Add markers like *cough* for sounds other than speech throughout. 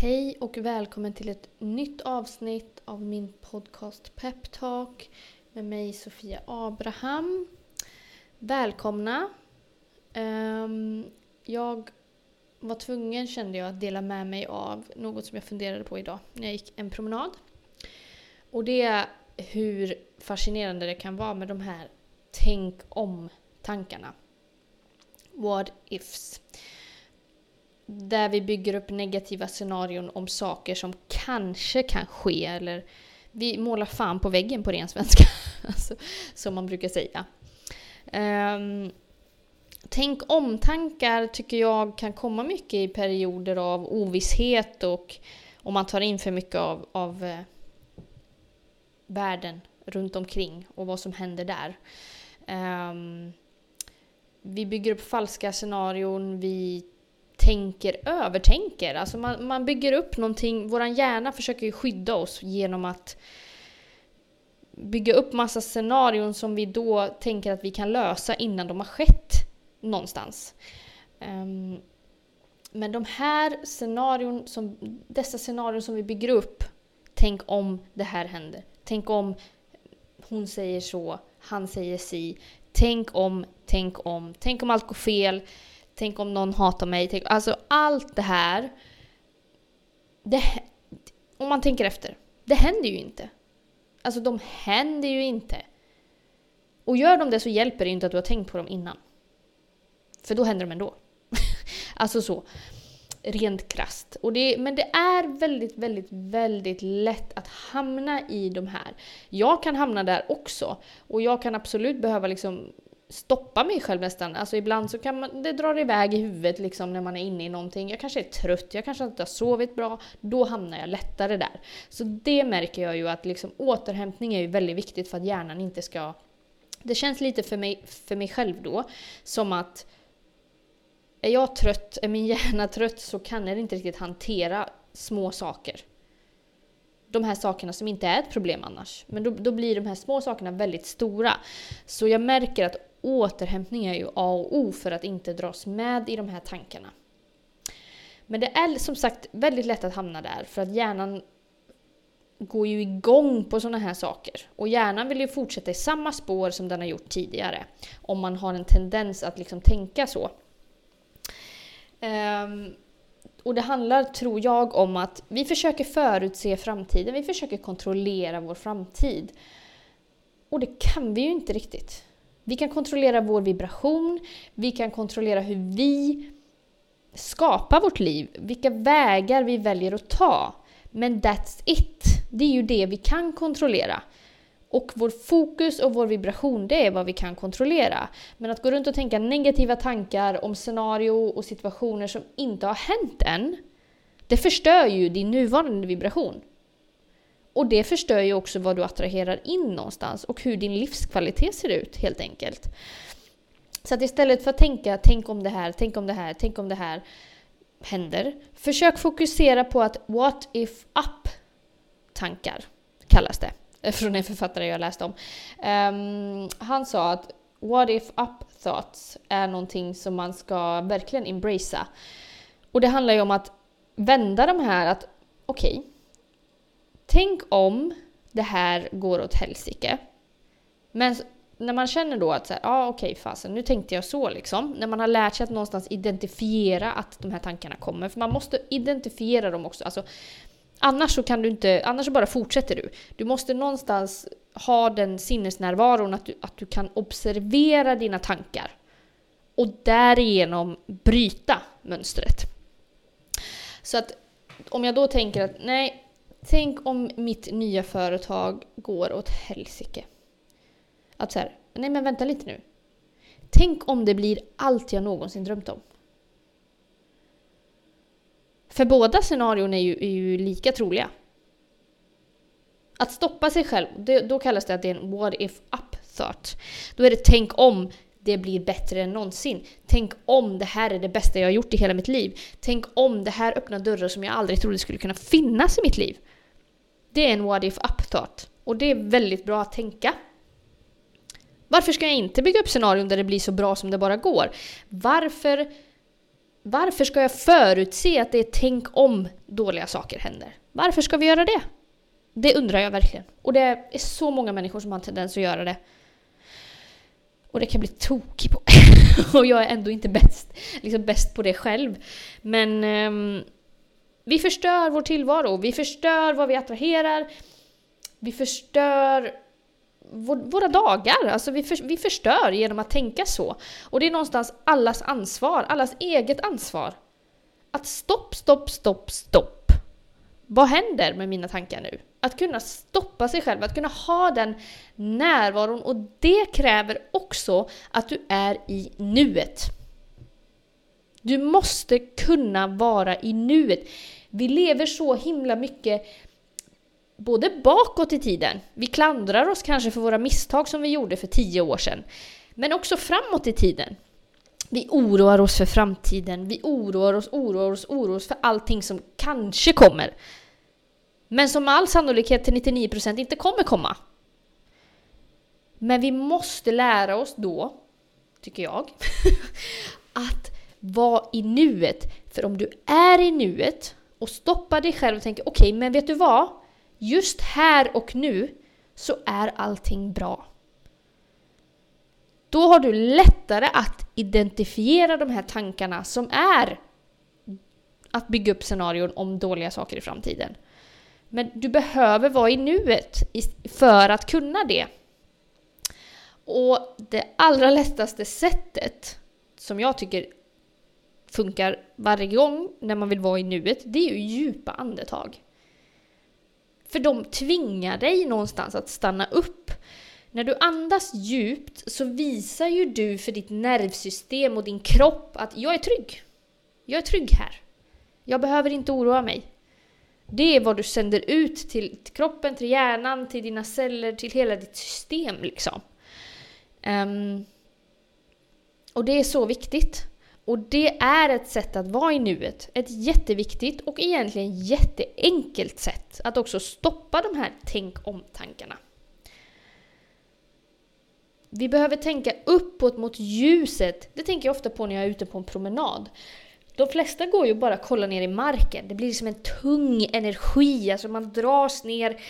Hej och välkommen till ett nytt avsnitt av min podcast Peptalk med mig Sofia Abraham. Välkomna! Ehm, jag var tvungen, kände jag, att dela med mig av något som jag funderade på idag när jag gick en promenad. Och det är hur fascinerande det kan vara med de här tänk om-tankarna. What ifs där vi bygger upp negativa scenarion om saker som kanske kan ske eller vi målar fan på väggen på ren svenska, *laughs* alltså, som man brukar säga. Um, tänk om-tankar tycker jag kan komma mycket i perioder av ovisshet och om man tar in för mycket av, av eh, världen runt omkring och vad som händer där. Um, vi bygger upp falska scenarion, vi tänker, övertänker. Alltså man, man bygger upp någonting, våran hjärna försöker ju skydda oss genom att bygga upp massa scenarion som vi då tänker att vi kan lösa innan de har skett någonstans. Um, men de här scenarion som, dessa scenarion som vi bygger upp, tänk om det här händer. Tänk om hon säger så, han säger si. Tänk om, tänk om, tänk om allt går fel. Tänk om någon hatar mig. Tänk, alltså allt det här. Det, om man tänker efter. Det händer ju inte. Alltså de händer ju inte. Och gör de det så hjälper det inte att du har tänkt på dem innan. För då händer de ändå. *laughs* alltså så. Rent krast. Och det, men det är väldigt, väldigt, väldigt lätt att hamna i de här. Jag kan hamna där också. Och jag kan absolut behöva liksom stoppa mig själv nästan. Alltså ibland så kan man, det drar iväg i huvudet liksom när man är inne i någonting. Jag kanske är trött, jag kanske inte har sovit bra. Då hamnar jag lättare där. Så det märker jag ju att liksom återhämtning är ju väldigt viktigt för att hjärnan inte ska... Det känns lite för mig, för mig själv då som att är jag trött, är min hjärna trött så kan den inte riktigt hantera små saker de här sakerna som inte är ett problem annars. Men då, då blir de här små sakerna väldigt stora. Så jag märker att återhämtning är ju A och O för att inte dras med i de här tankarna. Men det är som sagt väldigt lätt att hamna där för att hjärnan går ju igång på sådana här saker. Och hjärnan vill ju fortsätta i samma spår som den har gjort tidigare. Om man har en tendens att liksom tänka så. Um, och det handlar, tror jag, om att vi försöker förutse framtiden. Vi försöker kontrollera vår framtid. Och det kan vi ju inte riktigt. Vi kan kontrollera vår vibration, vi kan kontrollera hur vi skapar vårt liv, vilka vägar vi väljer att ta. Men that's it! Det är ju det vi kan kontrollera. Och vår fokus och vår vibration, det är vad vi kan kontrollera. Men att gå runt och tänka negativa tankar om scenario och situationer som inte har hänt än, det förstör ju din nuvarande vibration. Och det förstör ju också vad du attraherar in någonstans och hur din livskvalitet ser ut helt enkelt. Så att istället för att tänka tänk om det här, tänk om det här, tänk om det här händer. Försök fokusera på att what if up tankar kallas det. *laughs* Från en författare jag läste om. Um, han sa att what if up thoughts är någonting som man ska verkligen embracea. Och det handlar ju om att vända de här att okej, okay, Tänk om det här går åt helsike. Men när man känner då att så här, ah, okej okay, fasen, nu tänkte jag så liksom. När man har lärt sig att någonstans identifiera att de här tankarna kommer. För man måste identifiera dem också. Alltså, annars så kan du inte, annars så bara fortsätter du. Du måste någonstans ha den sinnesnärvaron att du, att du kan observera dina tankar. Och därigenom bryta mönstret. Så att om jag då tänker att nej, Tänk om mitt nya företag går åt helsike. Att så här, nej men vänta lite nu. Tänk om det blir allt jag någonsin drömt om. För båda scenarion är ju, är ju lika troliga. Att stoppa sig själv, det, då kallas det att det är en what if up thought. Då är det tänk om det blir bättre än någonsin. Tänk om det här är det bästa jag har gjort i hela mitt liv. Tänk om det här öppnar dörrar som jag aldrig trodde skulle kunna finnas i mitt liv. Det är en what if up thought. Och det är väldigt bra att tänka. Varför ska jag inte bygga upp scenarion där det blir så bra som det bara går? Varför Varför ska jag förutse att det är tänk om dåliga saker händer? Varför ska vi göra det? Det undrar jag verkligen. Och det är så många människor som har en tendens att göra det. Och det kan bli tokig på. *laughs* och jag är ändå inte bäst, liksom bäst på det själv. Men um, vi förstör vår tillvaro, vi förstör vad vi attraherar, vi förstör våra dagar. Alltså vi, för, vi förstör genom att tänka så. Och det är någonstans allas ansvar, allas eget ansvar. Att stopp, stopp, stopp, stopp. Vad händer med mina tankar nu? Att kunna stoppa sig själv, att kunna ha den närvaron och det kräver också att du är i nuet. Du måste kunna vara i nuet. Vi lever så himla mycket både bakåt i tiden, vi klandrar oss kanske för våra misstag som vi gjorde för tio år sedan, men också framåt i tiden. Vi oroar oss för framtiden, vi oroar oss, oroar oss, oroar oss för allting som kanske kommer. Men som med all sannolikhet till 99% inte kommer komma. Men vi måste lära oss då, tycker jag, *laughs* att vara i nuet. För om du är i nuet och stoppar dig själv och tänker okej, okay, men vet du vad? Just här och nu så är allting bra. Då har du lättare att identifiera de här tankarna som är att bygga upp scenarion om dåliga saker i framtiden. Men du behöver vara i nuet för att kunna det. Och det allra lättaste sättet som jag tycker funkar varje gång när man vill vara i nuet, det är ju djupa andetag. För de tvingar dig någonstans att stanna upp. När du andas djupt så visar ju du för ditt nervsystem och din kropp att jag är trygg. Jag är trygg här. Jag behöver inte oroa mig. Det är vad du sänder ut till, kroppen, till hjärnan, till dina celler, till hela ditt system liksom. Um, och det är så viktigt. Och det är ett sätt att vara i nuet. Ett jätteviktigt och egentligen jätteenkelt sätt att också stoppa de här tänk om-tankarna. Vi behöver tänka uppåt mot ljuset. Det tänker jag ofta på när jag är ute på en promenad. De flesta går ju bara kolla ner i marken. Det blir som en tung energi, alltså man dras ner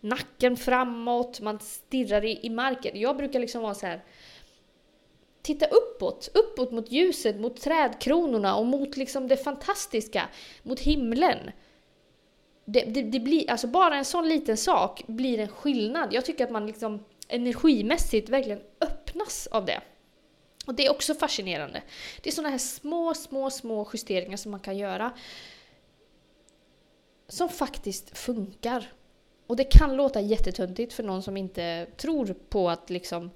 nacken framåt, man stirrar i, i marken. Jag brukar liksom vara så här titta uppåt, uppåt mot ljuset, mot trädkronorna och mot liksom det fantastiska, mot himlen. Det, det, det, blir, alltså bara en sån liten sak blir en skillnad. Jag tycker att man liksom energimässigt verkligen öppnas av det. Och det är också fascinerande. Det är såna här små, små, små justeringar som man kan göra som faktiskt funkar. Och det kan låta jättetöntigt för någon som inte tror på att liksom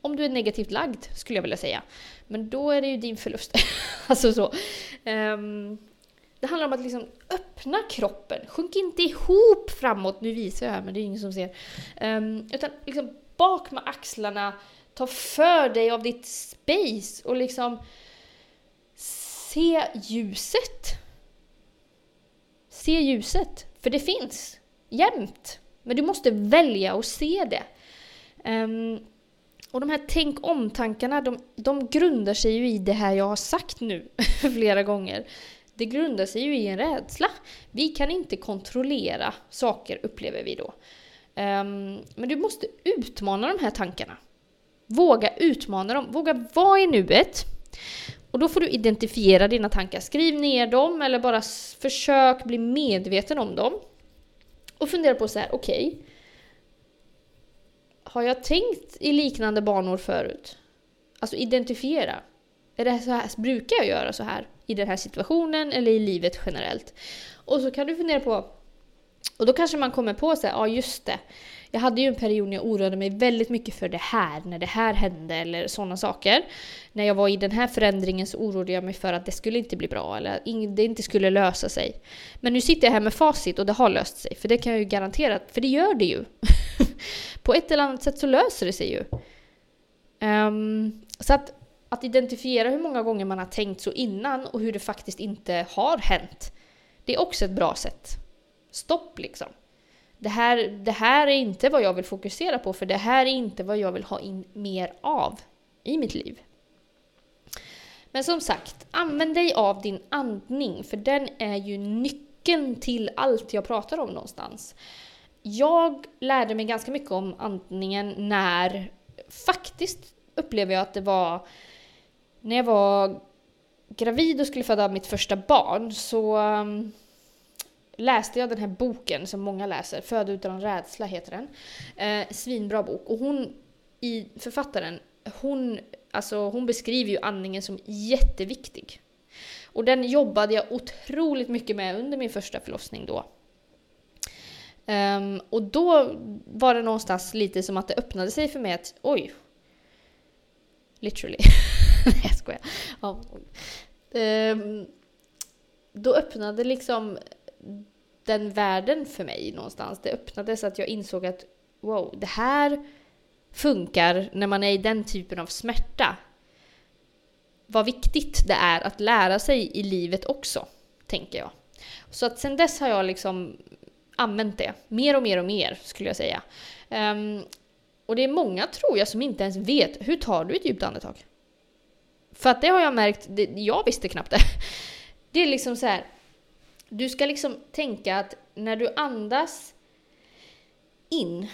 om du är negativt lagd skulle jag vilja säga. Men då är det ju din förlust. *laughs* alltså så. Um, det handlar om att liksom öppna kroppen. Sjunk inte ihop framåt. Nu visar jag här men det är ingen som ser. Um, utan liksom bak med axlarna. Ta för dig av ditt space och liksom se ljuset. Se ljuset. För det finns. Jämt. Men du måste välja att se det. Um, och de här tänk om-tankarna, de, de grundar sig ju i det här jag har sagt nu *laughs* flera gånger. Det grundar sig ju i en rädsla. Vi kan inte kontrollera saker, upplever vi då. Um, men du måste utmana de här tankarna. Våga utmana dem, våga vara i nuet. Och då får du identifiera dina tankar. Skriv ner dem eller bara försök bli medveten om dem. Och fundera på så här, okej. Okay, har jag tänkt i liknande banor förut? Alltså identifiera. Är det så här, brukar jag göra så här i den här situationen eller i livet generellt? Och så kan du fundera på, och då kanske man kommer på sig, ja just det. Jag hade ju en period när jag oroade mig väldigt mycket för det här, när det här hände eller sådana saker. När jag var i den här förändringen så oroade jag mig för att det skulle inte bli bra eller att det inte skulle lösa sig. Men nu sitter jag här med facit och det har löst sig, för det kan jag ju garantera, för det gör det ju. *laughs* På ett eller annat sätt så löser det sig ju. Um, så att, att identifiera hur många gånger man har tänkt så innan och hur det faktiskt inte har hänt, det är också ett bra sätt. Stopp liksom det här, det här är inte vad jag vill fokusera på för det här är inte vad jag vill ha in mer av i mitt liv. Men som sagt, använd dig av din andning för den är ju nyckeln till allt jag pratar om någonstans. Jag lärde mig ganska mycket om andningen när faktiskt upplever jag att det var när jag var gravid och skulle föda mitt första barn så um, läste jag den här boken som många läser, Föda utan rädsla heter den. Eh, svinbra bok. Och hon, i författaren, hon, alltså, hon beskriver ju andningen som jätteviktig. Och den jobbade jag otroligt mycket med under min första förlossning då. Um, och då var det någonstans lite som att det öppnade sig för mig att oj. Literally. *laughs* Nej jag skojar. Ja. Um, då öppnade liksom den världen för mig någonstans. Det öppnades så att jag insåg att wow, det här funkar när man är i den typen av smärta. Vad viktigt det är att lära sig i livet också, tänker jag. Så att sen dess har jag liksom använt det mer och mer och mer skulle jag säga. Um, och det är många tror jag som inte ens vet hur tar du ett djupt andetag? För att det har jag märkt, det, jag visste knappt det. *laughs* Det är liksom så här, du ska liksom tänka att när du andas in,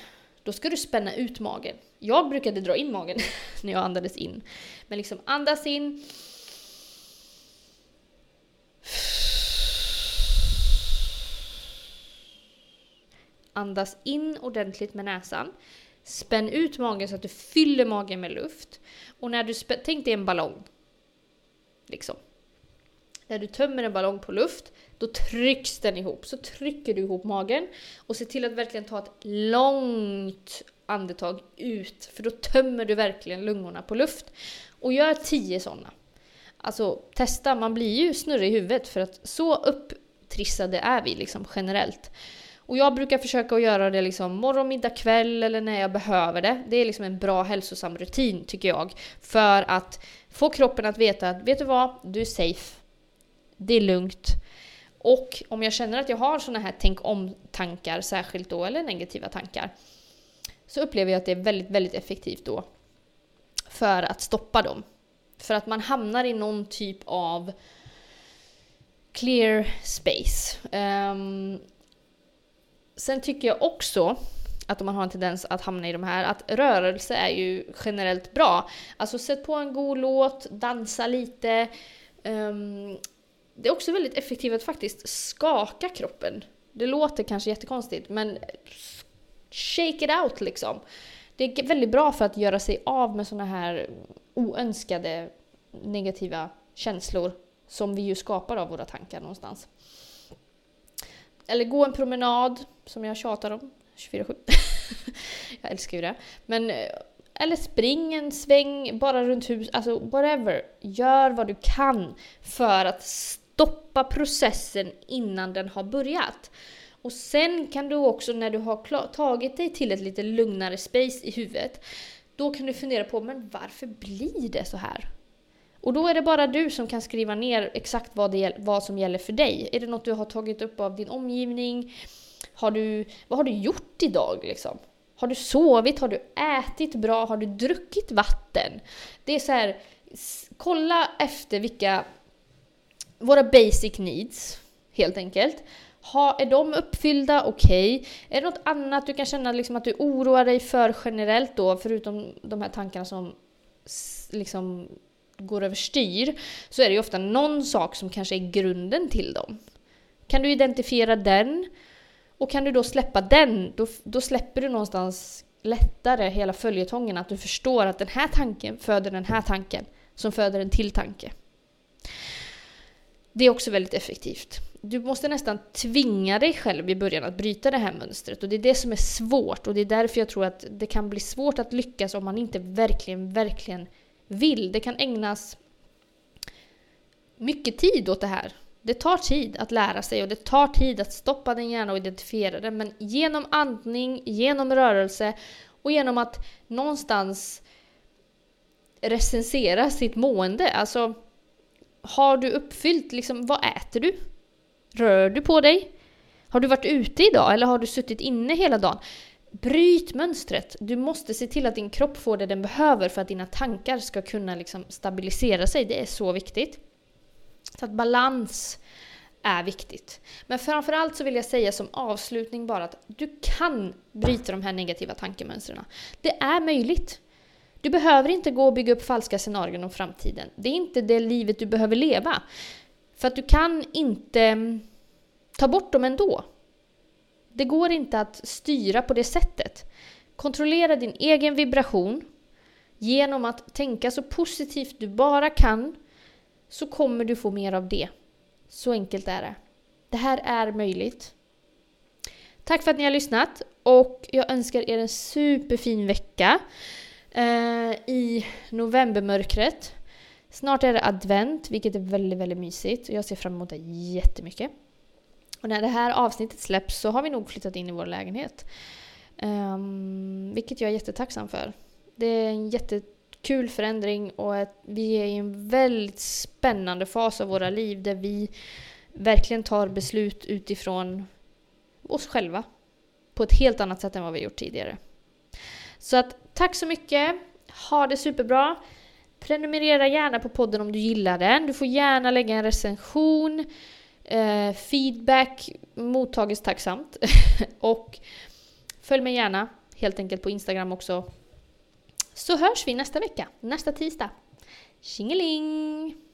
då ska du spänna ut magen. Jag brukade dra in magen *laughs* när jag andades in. Men liksom andas in. Andas in ordentligt med näsan. Spänn ut magen så att du fyller magen med luft. Och när du tänk dig en ballong. Liksom. När du tömmer en ballong på luft, då trycks den ihop. Så trycker du ihop magen och se till att verkligen ta ett långt andetag ut, för då tömmer du verkligen lungorna på luft. Och gör tio sådana. Alltså testa, man blir ju snurrig i huvudet för att så upptrissade är vi liksom generellt. Och jag brukar försöka att göra det liksom morgon, middag, kväll eller när jag behöver det. Det är liksom en bra hälsosam rutin tycker jag. För att få kroppen att veta att, vet du vad? Du är safe. Det är lugnt. Och om jag känner att jag har såna här tänk om-tankar särskilt då, eller negativa tankar, så upplever jag att det är väldigt, väldigt effektivt då för att stoppa dem. För att man hamnar i någon typ av clear space. Um, sen tycker jag också att om man har en tendens att hamna i de här, att rörelse är ju generellt bra. Alltså sätt på en god låt, dansa lite. Um, det är också väldigt effektivt att faktiskt skaka kroppen. Det låter kanske jättekonstigt men shake it out liksom. Det är väldigt bra för att göra sig av med såna här oönskade negativa känslor som vi ju skapar av våra tankar någonstans. Eller gå en promenad, som jag tjatar om 24-7. *laughs* jag älskar ju det. Men, eller spring en sväng bara runt huset, alltså whatever. Gör vad du kan för att stoppa processen innan den har börjat. Och sen kan du också när du har tagit dig till ett lite lugnare space i huvudet, då kan du fundera på men varför blir det så här? Och då är det bara du som kan skriva ner exakt vad, det, vad som gäller för dig. Är det något du har tagit upp av din omgivning? Har du, vad har du gjort idag liksom? Har du sovit? Har du ätit bra? Har du druckit vatten? Det är så här, kolla efter vilka våra basic needs, helt enkelt. Ha, är de uppfyllda? Okej. Okay. Är det något annat du kan känna liksom att du oroar dig för generellt då, förutom de här tankarna som liksom går överstyr, så är det ju ofta någon sak som kanske är grunden till dem. Kan du identifiera den? Och kan du då släppa den, då, då släpper du någonstans lättare hela följetongen, att du förstår att den här tanken föder den här tanken, som föder en till tanke. Det är också väldigt effektivt. Du måste nästan tvinga dig själv i början att bryta det här mönstret och det är det som är svårt och det är därför jag tror att det kan bli svårt att lyckas om man inte verkligen, verkligen vill. Det kan ägnas mycket tid åt det här. Det tar tid att lära sig och det tar tid att stoppa din hjärna och identifiera den men genom andning, genom rörelse och genom att någonstans recensera sitt mående, alltså har du uppfyllt, liksom, vad äter du? Rör du på dig? Har du varit ute idag eller har du suttit inne hela dagen? Bryt mönstret! Du måste se till att din kropp får det den behöver för att dina tankar ska kunna liksom stabilisera sig. Det är så viktigt. Så att balans är viktigt. Men framförallt så vill jag säga som avslutning bara att du kan bryta de här negativa tankemönstren. Det är möjligt. Du behöver inte gå och bygga upp falska scenarion om framtiden. Det är inte det livet du behöver leva. För att du kan inte mm, ta bort dem ändå. Det går inte att styra på det sättet. Kontrollera din egen vibration genom att tänka så positivt du bara kan så kommer du få mer av det. Så enkelt är det. Det här är möjligt. Tack för att ni har lyssnat och jag önskar er en superfin vecka eh, i novembermörkret. Snart är det advent, vilket är väldigt, väldigt mysigt jag ser fram emot det jättemycket. Och när det här avsnittet släpps så har vi nog flyttat in i vår lägenhet. Um, vilket jag är jättetacksam för. Det är en jättekul förändring och ett, vi är i en väldigt spännande fas av våra liv där vi verkligen tar beslut utifrån oss själva. På ett helt annat sätt än vad vi gjort tidigare. Så att tack så mycket. Ha det superbra. Prenumerera gärna på podden om du gillar den. Du får gärna lägga en recension. Eh, feedback mottages tacksamt. *laughs* och följ mig gärna helt enkelt på Instagram också. Så hörs vi nästa vecka, nästa tisdag. Tjingeling!